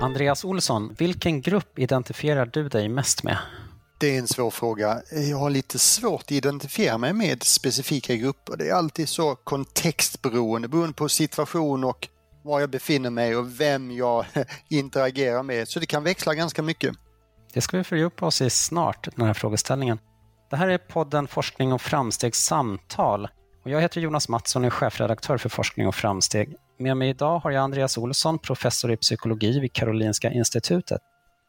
Andreas Olsson, vilken grupp identifierar du dig mest med? Det är en svår fråga. Jag har lite svårt att identifiera mig med specifika grupper. Det är alltid så kontextberoende, beroende på situation och var jag befinner mig och vem jag interagerar med. Så det kan växla ganska mycket. Det ska vi fördjupa oss i snart, den här frågeställningen. Det här är podden Forskning och framsteg samtal. Och jag heter Jonas Mattsson och är chefredaktör för Forskning och framsteg. Med mig idag har jag Andreas Olsson, professor i psykologi vid Karolinska institutet.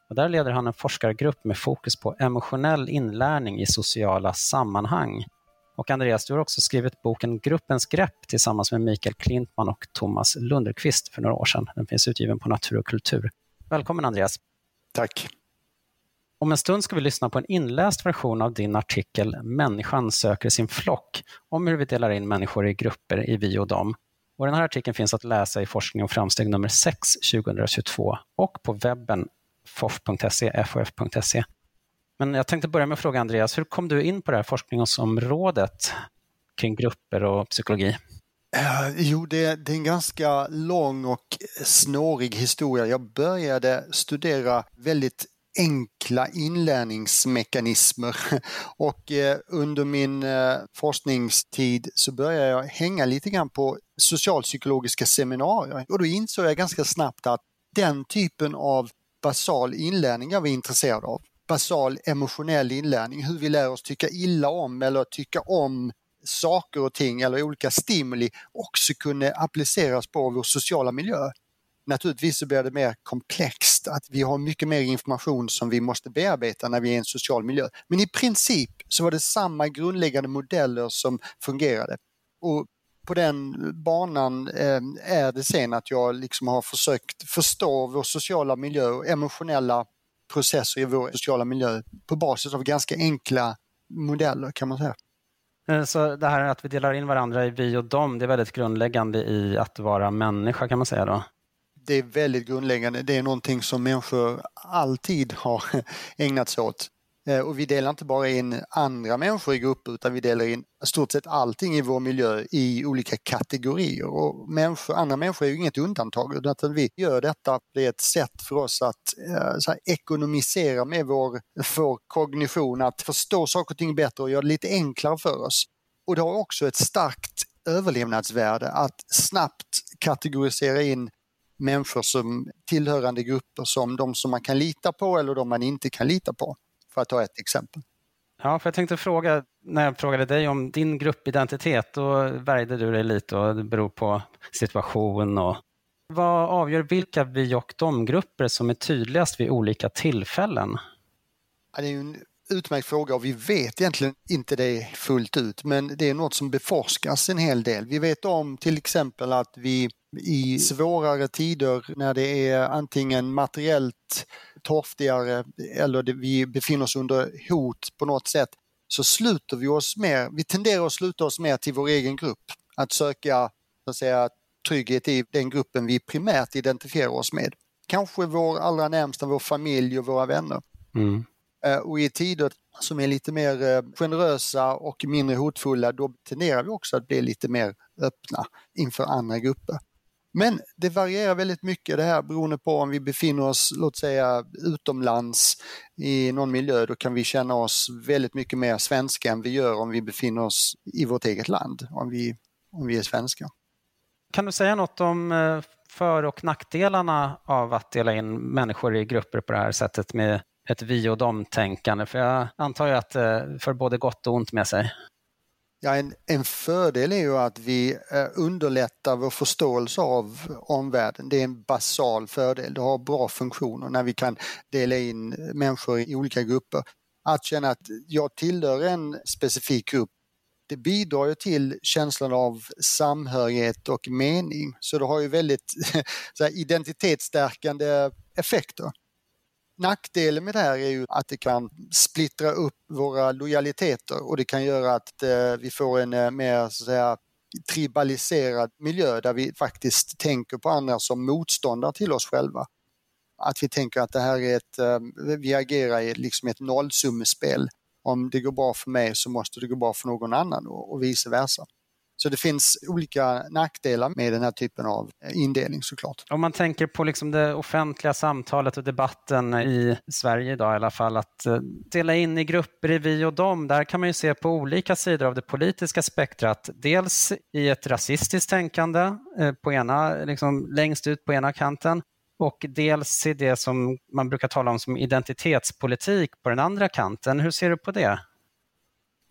Och där leder han en forskargrupp med fokus på emotionell inlärning i sociala sammanhang. Och Andreas, du har också skrivit boken Gruppens grepp tillsammans med Mikael Klintman och Thomas Lunderqvist för några år sedan. Den finns utgiven på Natur och kultur. Välkommen Andreas. Tack. Om en stund ska vi lyssna på en inläst version av din artikel Människan söker sin flock om hur vi delar in människor i grupper i vi och dem. Och den här artikeln finns att läsa i Forskning och framsteg nummer 6 2022 och på webben fof.se, fof.se. Men jag tänkte börja med att fråga Andreas, hur kom du in på det här forskningsområdet kring grupper och psykologi? Eh, jo, det, det, är en ganska lång och snårig historia. Jag började studera väldigt enkla inlärningsmekanismer. Och eh, under min eh, forskningstid så började jag hänga lite grann på socialpsykologiska seminarier. Och då insåg jag ganska snabbt att den typen av basal inlärning jag var intresserad av, basal emotionell inlärning, hur vi lär oss tycka illa om eller tycka om saker och ting eller olika stimuli också kunde appliceras på vår sociala miljö. Naturligtvis så blir det mer komplext, att vi har mycket mer information som vi måste bearbeta när vi är i en social miljö. Men i princip så var det samma grundläggande modeller som fungerade. Och på den banan eh, är det sen att jag liksom har försökt förstå vår sociala miljö och emotionella processer i vår sociala miljö på basis av ganska enkla modeller kan man säga. Eh, så det här att vi delar in varandra i vi och dem, det är väldigt grundläggande i att vara människa kan man säga då? Det är väldigt grundläggande. Det är någonting som människor alltid har ägnat sig åt. Eh, och vi delar inte bara in andra människor i grupper utan vi delar in stort sett allting i vår miljö i olika kategorier. Och människor, andra människor är ju inget undantag utan vi gör detta, det är ett sätt för oss att eh, här, ekonomisera med vår, vår kognition, att förstå saker och ting bättre och göra det lite enklare för oss. Och det har också ett starkt överlevnadsvärde att snabbt kategorisera in människor som tillhörande grupper som de som man kan lita på eller de man inte kan lita på. För att ta ett exempel. Ja, för jag tänkte fråga, när jag frågade dig om din gruppidentitet, då värjde du dig lite och det beror på situation och vad avgör vilka vi och de-grupper som är tydligast vid olika tillfällen? Ja, det är en utmärkt fråga och vi vet egentligen inte det fullt ut men det är något som beforskas en hel del. Vi vet om till exempel att vi i svårare tider när det är antingen materiellt torftigare eller vi befinner oss under hot på något sätt så sluter vi oss mer, vi tenderar att sluta oss mer till vår egen grupp. Att söka så att säga, trygghet i den gruppen vi primärt identifierar oss med. Kanske vår allra närmsta, vår familj och våra vänner. Mm. Eh, och i tider som är lite mer eh, generösa och mindre hotfulla, då tenderar vi också att bli lite mer öppna inför andra grupper. Men det varierar väldigt mycket det här beroende på om vi befinner oss, låt säga utomlands i någon miljö, då kan vi känna oss väldigt mycket mer svenska än vi gör om vi befinner oss i vårt eget land, om vi, om vi är svenskar. Kan du säga något om eh, för och nackdelarna av att dela in människor i grupper på det här sättet med ett vi och dem-tänkande? För jag antar ju att det för både gott och ont med sig. Ja, en, en fördel är ju att vi eh, underlättar vår förståelse av omvärlden. Det är en basal fördel. Det har bra funktioner när vi kan dela in människor i olika grupper. Att känna att jag tillhör en specifik grupp det bidrar ju till känslan av samhörighet och mening. Så det har ju väldigt så här, identitetsstärkande effekter. Nackdelen med det här är ju att det kan splittra upp våra lojaliteter och det kan göra att eh, vi får en eh, mer så att säga, tribaliserad miljö där vi faktiskt tänker på andra som motståndare till oss själva. Att vi tänker att det här är ett, eh, vi agerar i liksom ett nollsummespel. Om det går bra för mig så måste det gå bra för någon annan och, och vice versa. Så det finns olika nackdelar med den här typen av eh, indelning såklart. Om man tänker på liksom det offentliga samtalet och debatten i Sverige idag i alla fall, att eh, dela in i grupper i vi och dem, där kan man ju se på olika sidor av det politiska spektrat. Dels i ett rasistiskt tänkande, eh, på ena, liksom, längst ut på ena kanten, och dels i det som man brukar tala om som identitetspolitik på den andra kanten. Hur ser du på det?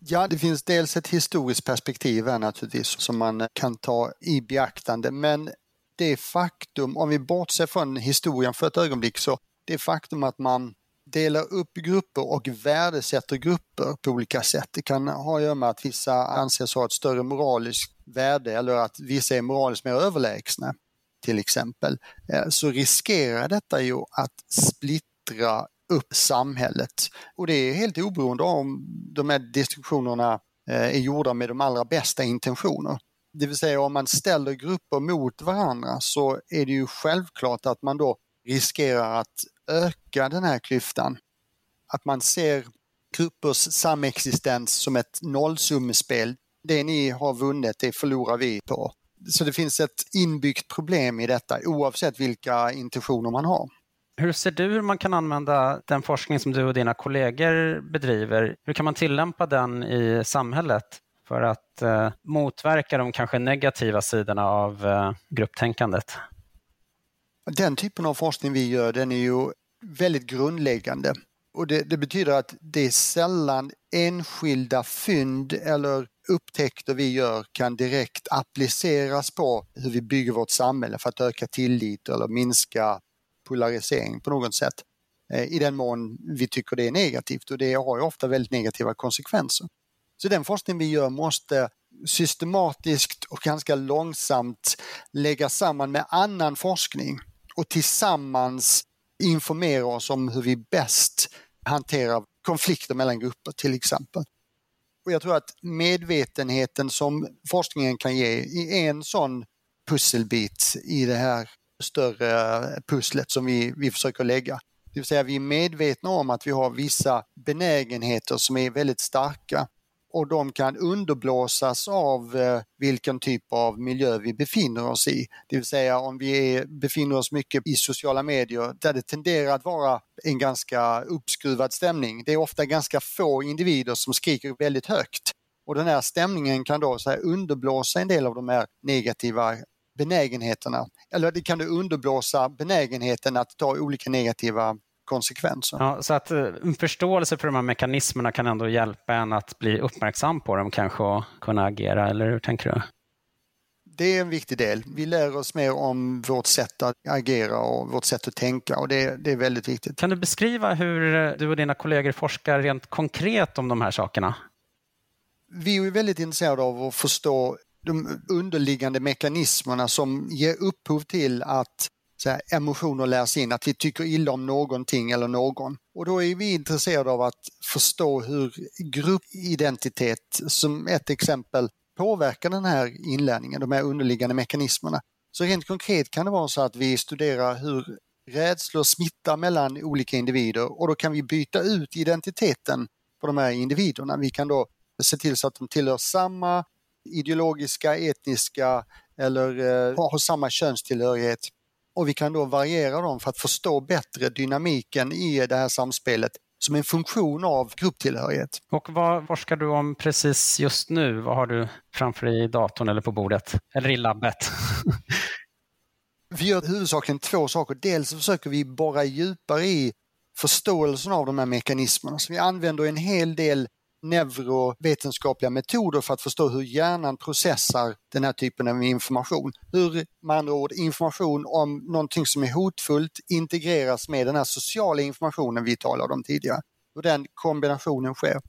Ja, det finns dels ett historiskt perspektiv här naturligtvis som man kan ta i beaktande, men det faktum, om vi bortser från historien för ett ögonblick, så det faktum att man delar upp grupper och värdesätter grupper på olika sätt. Det kan ha att göra med att vissa anses ha ett större moraliskt värde eller att vissa är moraliskt mer överlägsna till exempel, eh, så riskerar detta ju att splittra upp samhället. Och det är helt oberoende om de här distinktionerna eh, är gjorda med de allra bästa intentioner. Det vill säga om man ställer grupper mot varandra så är det ju självklart att man då riskerar att öka den här klyftan. Att man ser gruppers samexistens som ett nollsummespel. Det ni har vunnit, det förlorar vi på. Så det finns ett inbyggt problem i detta oavsett vilka intentioner man har. Hur ser du hur man kan använda den forskning som du och dina kollegor bedriver? Hur kan man tillämpa den i samhället för att eh, motverka de kanske negativa sidorna av eh, grupptänkandet? Den typen av forskning vi gör den är ju väldigt grundläggande. Och det, det, betyder att det är sällan enskilda fynd eller upptäckter vi gör kan direkt appliceras på hur vi bygger vårt samhälle för att öka tillit eller minska polarisering på något sätt. Eh, I den mån vi tycker det är negativt och det har ju ofta väldigt negativa konsekvenser. Så den forskning vi gör måste systematiskt och ganska långsamt läggas samman med annan forskning och tillsammans informera oss om hur vi bäst hanterar konflikter mellan grupper till exempel. Och jag tror att medvetenheten som forskningen kan ge är en sån pusselbit i det här större pusslet som vi, vi försöker lägga. Det vill säga vi är medvetna om att vi har vissa benägenheter som är väldigt starka och de kan underblåsas av eh, vilken typ av miljö vi befinner oss i. Det vill säga om vi är, befinner oss mycket i sociala medier där det tenderar att vara en ganska uppskruvad stämning. Det är ofta ganska få individer som skriker väldigt högt och den här stämningen kan då så här, underblåsa en del av de här negativa benägenheterna. Eller det kan du underblåsa benägenheten att ta olika negativa konsekvenser. Ja, så att en eh, förståelse för de här mekanismerna kan ändå hjälpa en att bli uppmärksam på dem kanske och kunna agera, eller hur tänker du? Det är en viktig del. Vi lär oss mer om vårt sätt att agera och vårt sätt att tänka och det, det är väldigt viktigt. Kan du beskriva hur du och dina kollegor forskar rent konkret om de här sakerna? Vi är väldigt intresserade av att förstå de underliggande mekanismerna som ger upphov till att så här, emotioner lärs in, att vi tycker illa om någonting eller någon. Och då är vi intresserade av att förstå hur gruppidentitet, som ett exempel, påverkar den här inlärningen, de här underliggande mekanismerna. Så rent konkret kan det vara så att vi studerar hur rädslor smittar mellan olika individer och då kan vi byta ut identiteten på de här individerna. Vi kan då se till så att de tillhör samma ideologiska, etniska eller eh, har samma könstillhörighet. Och vi kan då variera dem för att förstå bättre dynamiken i det här samspelet som en funktion av grupptillhörighet. Och vad forskar du om precis just nu? Vad har du framför dig i datorn eller på bordet? Eller i labbet? vi gör huvudsakligen två saker. Dels försöker vi borra djupare i förståelsen av de här mekanismerna. Så vi använder en hel del neurovetenskapliga metoder för att förstå hur hjärnan processar den här typen av information. Hur med andra ord information om någonting som är hotfullt integreras med den här sociala informationen vi talade om tidigare. Och den kombinationen sker.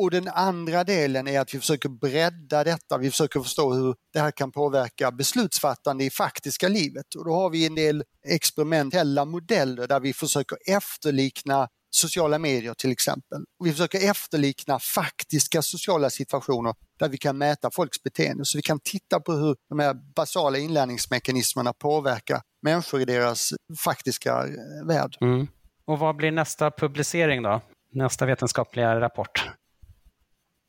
Och den andra delen är att vi försöker bredda detta, vi försöker förstå hur det här kan påverka beslutsfattande i faktiska livet. Och då har vi en del experimentella modeller där vi försöker efterlikna sociala medier till exempel. Och vi försöker efterlikna faktiska sociala situationer där vi kan mäta folks beteende. Så vi kan titta på hur de här basala inlärningsmekanismerna påverkar människor i deras faktiska eh, värld. Mm. Och vad blir nästa publicering då? Nästa vetenskapliga rapport?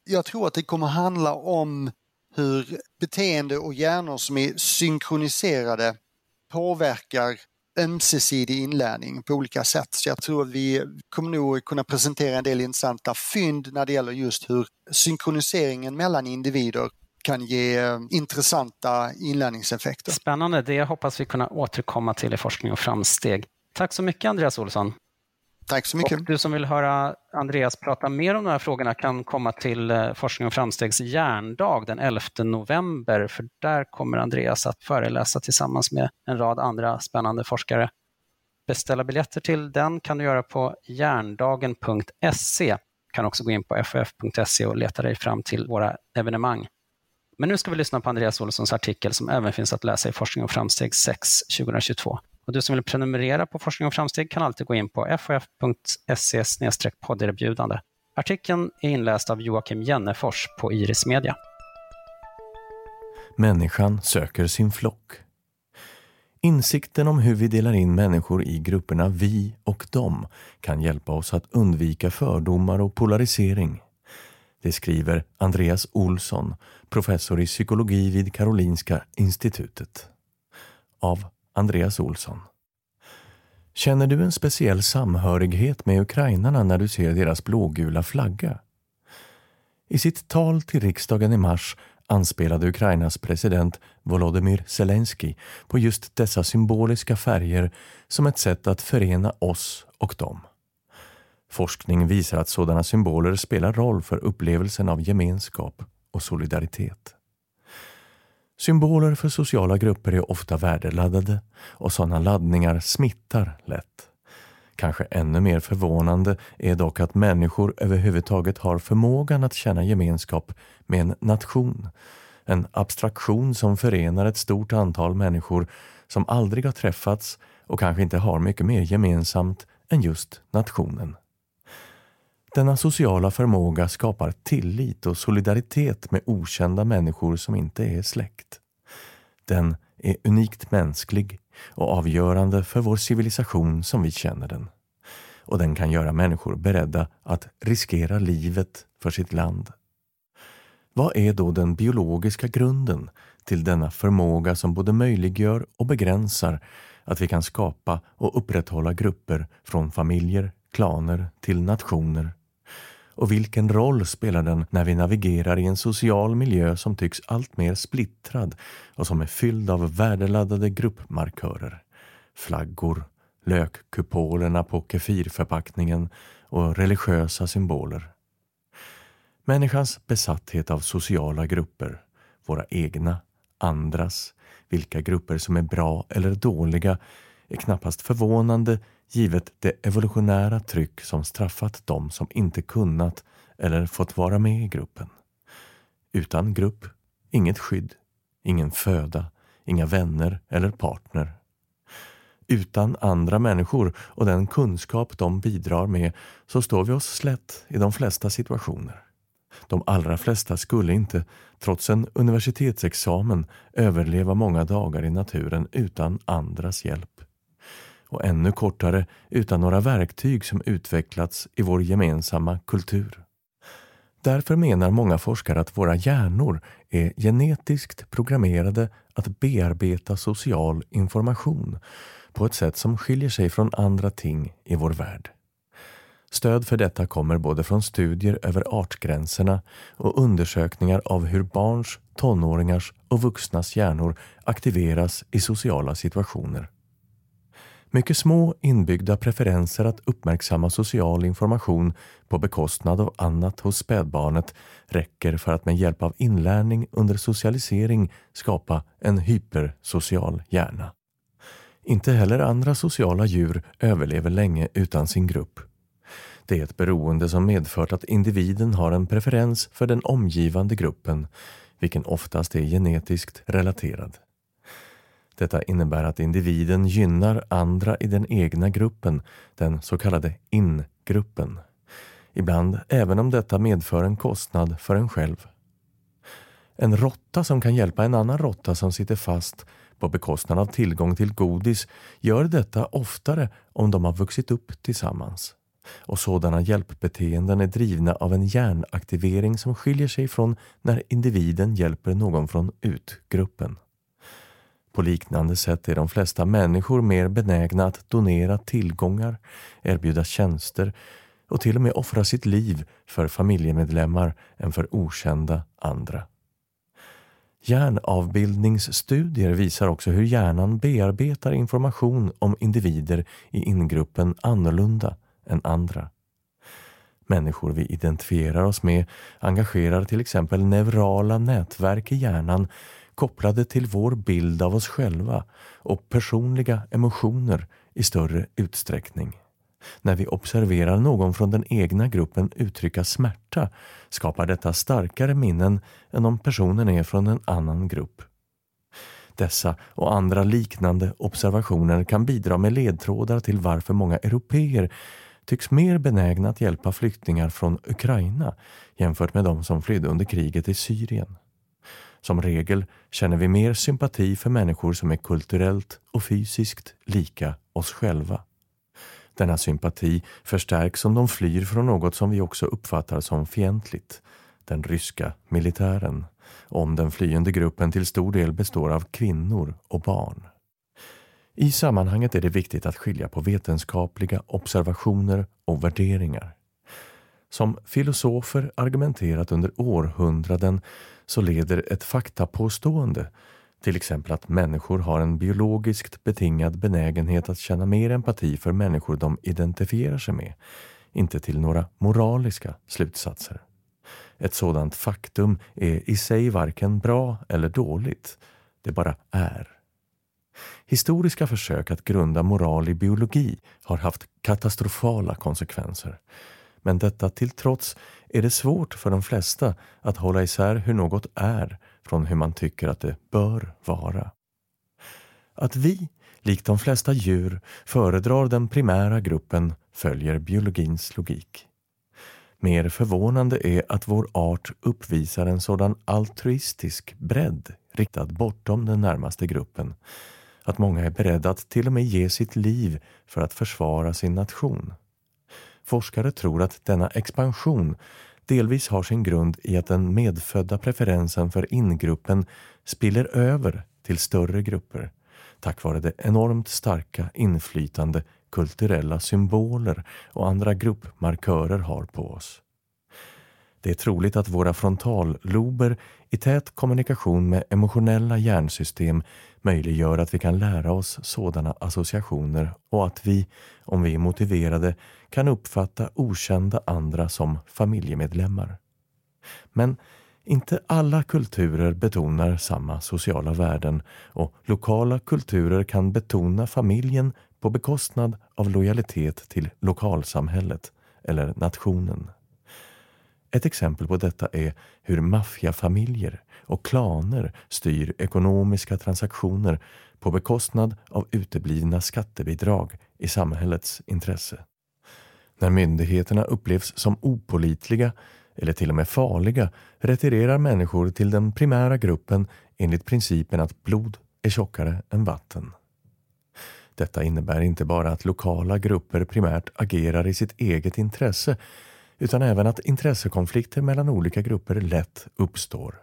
Jag tror att det kommer handla om hur beteende och hjärnor som är synkroniserade påverkar ömsesidig inlärning på olika sätt. Så jag tror att vi kommer nog kunna presentera en del intressanta fynd när det gäller just hur synkroniseringen mellan individer kan ge eh, intressanta inlärningseffekter. Spännande, det hoppas vi kunna återkomma till i Forskning och framsteg. Tack så mycket Andreas Olsson. Tack så mycket. Och du som vill höra Andreas prata mer om de här frågorna kan komma till eh, Forskning och framstegs järndag den 11 november, för där kommer Andreas att föreläsa tillsammans med en rad andra spännande forskare. Beställa biljetter till den kan du göra på järndagen.se. Du kan också gå in på ff.se och leta dig fram till våra evenemang. Men nu ska vi lyssna på Andreas Olssons artikel som även finns att läsa i Forskning och framsteg 6 2022. Och du som vill prenumerera på Forskning och framsteg kan alltid gå in på ff.se podderbjudande. Artikeln är inläst av Joakim Jennefors på Iris Media. Människan söker sin flock. Insikten om hur vi delar in människor i grupperna vi och dem kan hjälpa oss att undvika fördomar och polarisering. Det skriver Andreas Olsson, professor i psykologi vid Karolinska institutet. Av Andreas Olsson. Känner du en speciell samhörighet med ukrainarna när du ser deras blågula flagga? I sitt tal till riksdagen i mars anspelade Ukrainas president Volodymyr Zelensky på just dessa symboliska färger som ett sätt att förena oss och dem. Forskning visar att sådana symboler spelar roll för upplevelsen av gemenskap och solidaritet. Symboler för sociala grupper är ofta värdeladdade och sådana laddningar smittar lätt. Kanske ännu mer förvånande är dock att människor överhuvudtaget har förmågan att känna gemenskap med en nation. En abstraktion som förenar ett stort antal människor som aldrig har träffats och kanske inte har mycket mer gemensamt än just nationen. Denna sociala förmåga skapar tillit och solidaritet med okända människor som inte är släkt. Den är unikt mänsklig och avgörande för vår civilisation som vi känner den. Och den kan göra människor beredda att riskera livet för sitt land. Vad är då den biologiska grunden till denna förmåga som både möjliggör och begränsar att vi kan skapa och upprätthålla grupper från familjer, klaner till nationer och vilken roll spelar den när vi navigerar i en social miljö som tycks allt mer splittrad och som är fylld av värdeladdade gruppmarkörer? Flaggor, lökkupolerna på kefirförpackningen och religiösa symboler. Människans besatthet av sociala grupper, våra egna, andras, vilka grupper som är bra eller dåliga, är knappast förvånande givet det evolutionära tryck som straffat dem som inte kunnat eller fått vara med i gruppen. Utan grupp, inget skydd, ingen föda, inga vänner eller partner. Utan andra människor och den kunskap de bidrar med så står vi oss slätt i de flesta situationer. De allra flesta skulle inte, trots en universitetsexamen, överleva många dagar i naturen utan andras hjälp och ännu kortare utan några verktyg som utvecklats i vår gemensamma kultur. Därför menar många forskare att våra hjärnor är genetiskt programmerade att bearbeta social information på ett sätt som skiljer sig från andra ting i vår värld. Stöd för detta kommer både från studier över artgränserna och undersökningar av hur barns, tonåringars och vuxnas hjärnor aktiveras i sociala situationer. Mycket små inbyggda preferenser att uppmärksamma social information på bekostnad av annat hos spädbarnet räcker för att med hjälp av inlärning under socialisering skapa en hypersocial hjärna. Inte heller andra sociala djur överlever länge utan sin grupp. Det är ett beroende som medfört att individen har en preferens för den omgivande gruppen, vilken oftast är genetiskt relaterad. Detta innebär att individen gynnar andra i den egna gruppen, den så kallade in-gruppen. Ibland även om detta medför en kostnad för en själv. En råtta som kan hjälpa en annan råtta som sitter fast på bekostnad av tillgång till godis gör detta oftare om de har vuxit upp tillsammans. och sådana hjälpbeteenden är drivna av en hjärnaktivering som skiljer sig från när individen hjälper någon från utgruppen. På liknande sätt är de flesta människor mer benägna att donera tillgångar, erbjuda tjänster och till och med offra sitt liv för familjemedlemmar än för okända andra. Hjärnavbildningsstudier visar också hur hjärnan bearbetar information om individer i ingruppen annorlunda än andra. Människor vi identifierar oss med engagerar till exempel neurala nätverk i hjärnan kopplade till vår bild av oss själva och personliga emotioner i större utsträckning. När vi observerar någon från den egna gruppen uttrycka smärta skapar detta starkare minnen än om personen är från en annan grupp. Dessa och andra liknande observationer kan bidra med ledtrådar till varför många europeer tycks mer benägna att hjälpa flyktingar från Ukraina jämfört med de som flydde under kriget i Syrien. Som regel känner vi mer sympati för människor som är kulturellt och fysiskt lika oss själva. Denna sympati förstärks om de flyr från något som vi också uppfattar som fientligt, den ryska militären, om den flyende gruppen till stor del består av kvinnor och barn. I sammanhanget är det viktigt att skilja på vetenskapliga observationer och värderingar. Som filosofer argumenterat under århundraden så leder ett faktapåstående till exempel att människor har en biologiskt betingad benägenhet att känna mer empati för människor de identifierar sig med, inte till några moraliska slutsatser. Ett sådant faktum är i sig varken bra eller dåligt, det bara är. Historiska försök att grunda moral i biologi har haft katastrofala konsekvenser. Men detta till trots är det svårt för de flesta att hålla isär hur något är från hur man tycker att det bör vara. Att vi, likt de flesta djur, föredrar den primära gruppen följer biologins logik. Mer förvånande är att vår art uppvisar en sådan altruistisk bredd riktad bortom den närmaste gruppen att många är beredda att till och med ge sitt liv för att försvara sin nation. Forskare tror att denna expansion delvis har sin grund i att den medfödda preferensen för ingruppen spiller över till större grupper tack vare det enormt starka inflytande kulturella symboler och andra gruppmarkörer har på oss. Det är troligt att våra frontallober i tät kommunikation med emotionella hjärnsystem möjliggör att vi kan lära oss sådana associationer och att vi, om vi är motiverade, kan uppfatta okända andra som familjemedlemmar. Men inte alla kulturer betonar samma sociala värden och lokala kulturer kan betona familjen på bekostnad av lojalitet till lokalsamhället eller nationen. Ett exempel på detta är hur maffiafamiljer och klaner styr ekonomiska transaktioner på bekostnad av uteblivna skattebidrag i samhällets intresse. När myndigheterna upplevs som opolitliga eller till och med farliga retirerar människor till den primära gruppen enligt principen att blod är tjockare än vatten. Detta innebär inte bara att lokala grupper primärt agerar i sitt eget intresse utan även att intressekonflikter mellan olika grupper lätt uppstår.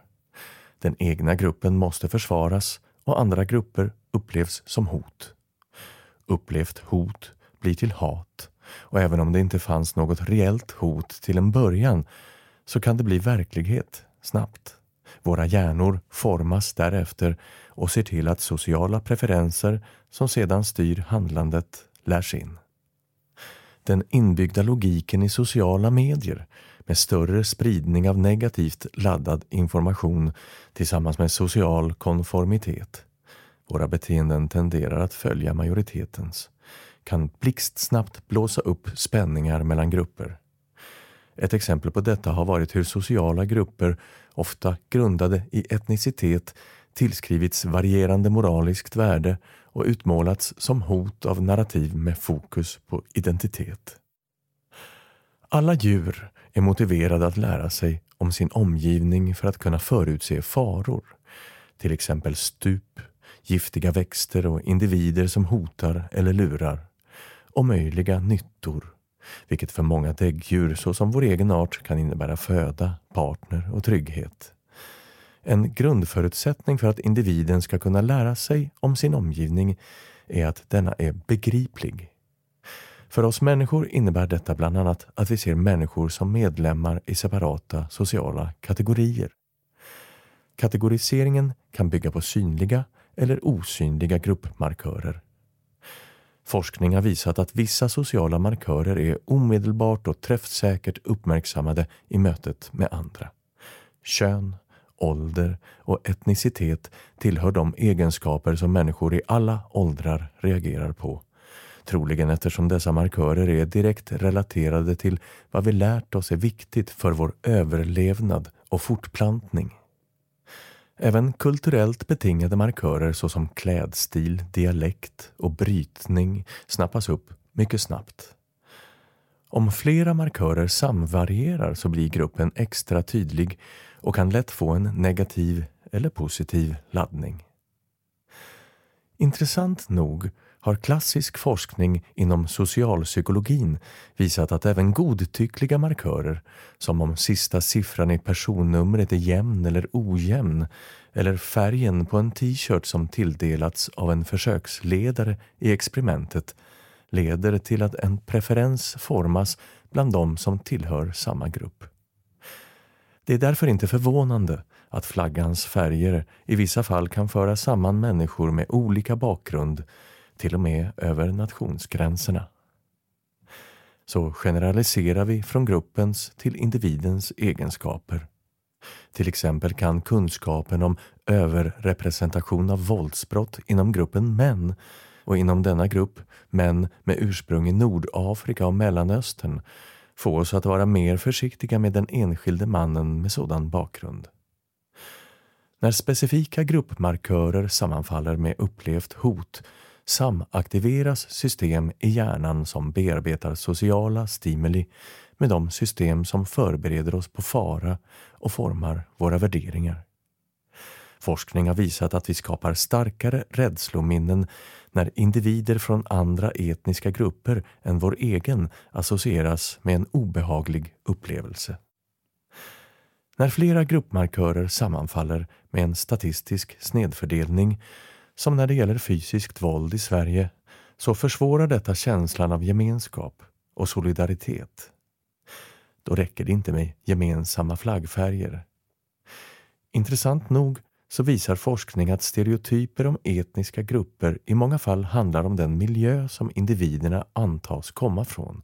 Den egna gruppen måste försvaras och andra grupper upplevs som hot. Upplevt hot blir till hat och även om det inte fanns något reellt hot till en början så kan det bli verklighet snabbt. Våra hjärnor formas därefter och ser till att sociala preferenser som sedan styr handlandet lärs in den inbyggda logiken i sociala medier med större spridning av negativt laddad information tillsammans med social konformitet. Våra beteenden tenderar att följa majoritetens kan blixtsnabbt blåsa upp spänningar mellan grupper. Ett exempel på detta har varit hur sociala grupper, ofta grundade i etnicitet, tillskrivits varierande moraliskt värde och utmålats som hot av narrativ med fokus på identitet. Alla djur är motiverade att lära sig om sin omgivning för att kunna förutse faror, till exempel stup, giftiga växter och individer som hotar eller lurar, och möjliga nyttor, vilket för många däggdjur såsom vår egen art kan innebära föda, partner och trygghet. En grundförutsättning för att individen ska kunna lära sig om sin omgivning är att denna är begriplig. För oss människor innebär detta bland annat att vi ser människor som medlemmar i separata sociala kategorier. Kategoriseringen kan bygga på synliga eller osynliga gruppmarkörer. Forskning har visat att vissa sociala markörer är omedelbart och träffsäkert uppmärksammade i mötet med andra. Kön, ålder och etnicitet tillhör de egenskaper som människor i alla åldrar reagerar på. Troligen eftersom dessa markörer är direkt relaterade till vad vi lärt oss är viktigt för vår överlevnad och fortplantning. Även kulturellt betingade markörer såsom klädstil, dialekt och brytning snappas upp mycket snabbt. Om flera markörer samvarierar så blir gruppen extra tydlig och kan lätt få en negativ eller positiv laddning. Intressant nog har klassisk forskning inom socialpsykologin visat att även godtyckliga markörer, som om sista siffran i personnumret är jämn eller ojämn, eller färgen på en t-shirt som tilldelats av en försöksledare i experimentet, leder till att en preferens formas bland de som tillhör samma grupp. Det är därför inte förvånande att flaggans färger i vissa fall kan föra samman människor med olika bakgrund till och med över nationsgränserna. Så generaliserar vi från gruppens till individens egenskaper. Till exempel kan kunskapen om överrepresentation av våldsbrott inom gruppen män och inom denna grupp män med ursprung i Nordafrika och Mellanöstern få oss att vara mer försiktiga med den enskilde mannen med sådan bakgrund. När specifika gruppmarkörer sammanfaller med upplevt hot samaktiveras system i hjärnan som bearbetar sociala stimuli med de system som förbereder oss på fara och formar våra värderingar. Forskning har visat att vi skapar starkare rädslominnen när individer från andra etniska grupper än vår egen associeras med en obehaglig upplevelse. När flera gruppmarkörer sammanfaller med en statistisk snedfördelning som när det gäller fysiskt våld i Sverige så försvårar detta känslan av gemenskap och solidaritet. Då räcker det inte med gemensamma flaggfärger. Intressant nog så visar forskning att stereotyper om etniska grupper i många fall handlar om den miljö som individerna antas komma från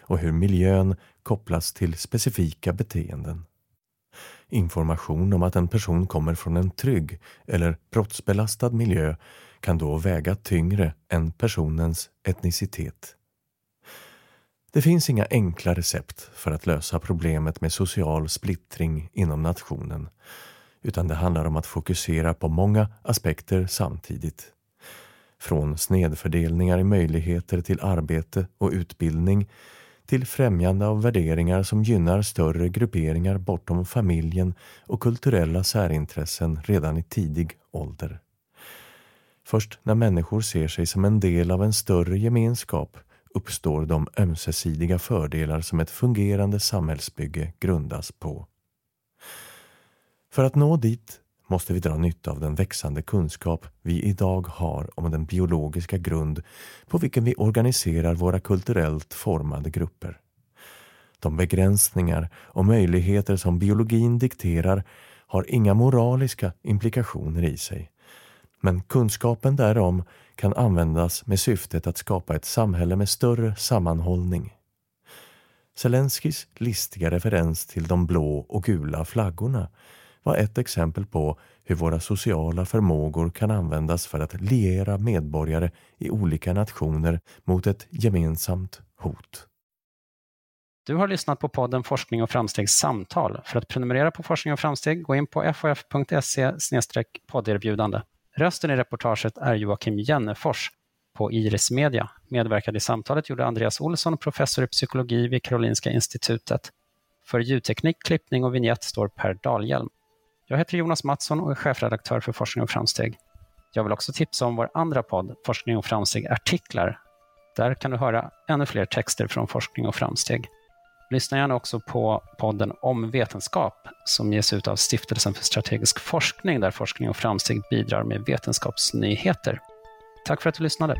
och hur miljön kopplas till specifika beteenden. Information om att en person kommer från en trygg eller brottsbelastad miljö kan då väga tyngre än personens etnicitet. Det finns inga enkla recept för att lösa problemet med social splittring inom nationen utan det handlar om att fokusera på många aspekter samtidigt. Från snedfördelningar i möjligheter till arbete och utbildning till främjande av värderingar som gynnar större grupperingar bortom familjen och kulturella särintressen redan i tidig ålder. Först när människor ser sig som en del av en större gemenskap uppstår de ömsesidiga fördelar som ett fungerande samhällsbygge grundas på. För att nå dit måste vi dra nytta av den växande kunskap vi idag har om den biologiska grund på vilken vi organiserar våra kulturellt formade grupper. De begränsningar och möjligheter som biologin dikterar har inga moraliska implikationer i sig. Men kunskapen därom kan användas med syftet att skapa ett samhälle med större sammanhållning. Zelenskis listiga referens till de blå och gula flaggorna var ett exempel på hur våra sociala förmågor kan användas för att liera medborgare i olika nationer mot ett gemensamt hot. Du har lyssnat på podden Forskning och framstegs samtal. För att prenumerera på Forskning och framsteg, gå in på ffse podderbjudande. Rösten i reportaget är Joakim Jennefors på Iris Media. Medverkade i samtalet gjorde Andreas Olsson, professor i psykologi vid Karolinska institutet. För ljudteknik, klippning och vignett står Per Dahlhjelm. Jag heter Jonas Mattsson och är chefredaktör för Forskning och framsteg. Jag vill också tipsa om vår andra podd, Forskning och framsteg artiklar. Där kan du höra ännu fler texter från forskning och framsteg. Lyssna gärna också på podden Om vetenskap som ges ut av Stiftelsen för strategisk forskning där forskning och framsteg bidrar med vetenskapsnyheter. Tack för att du lyssnade.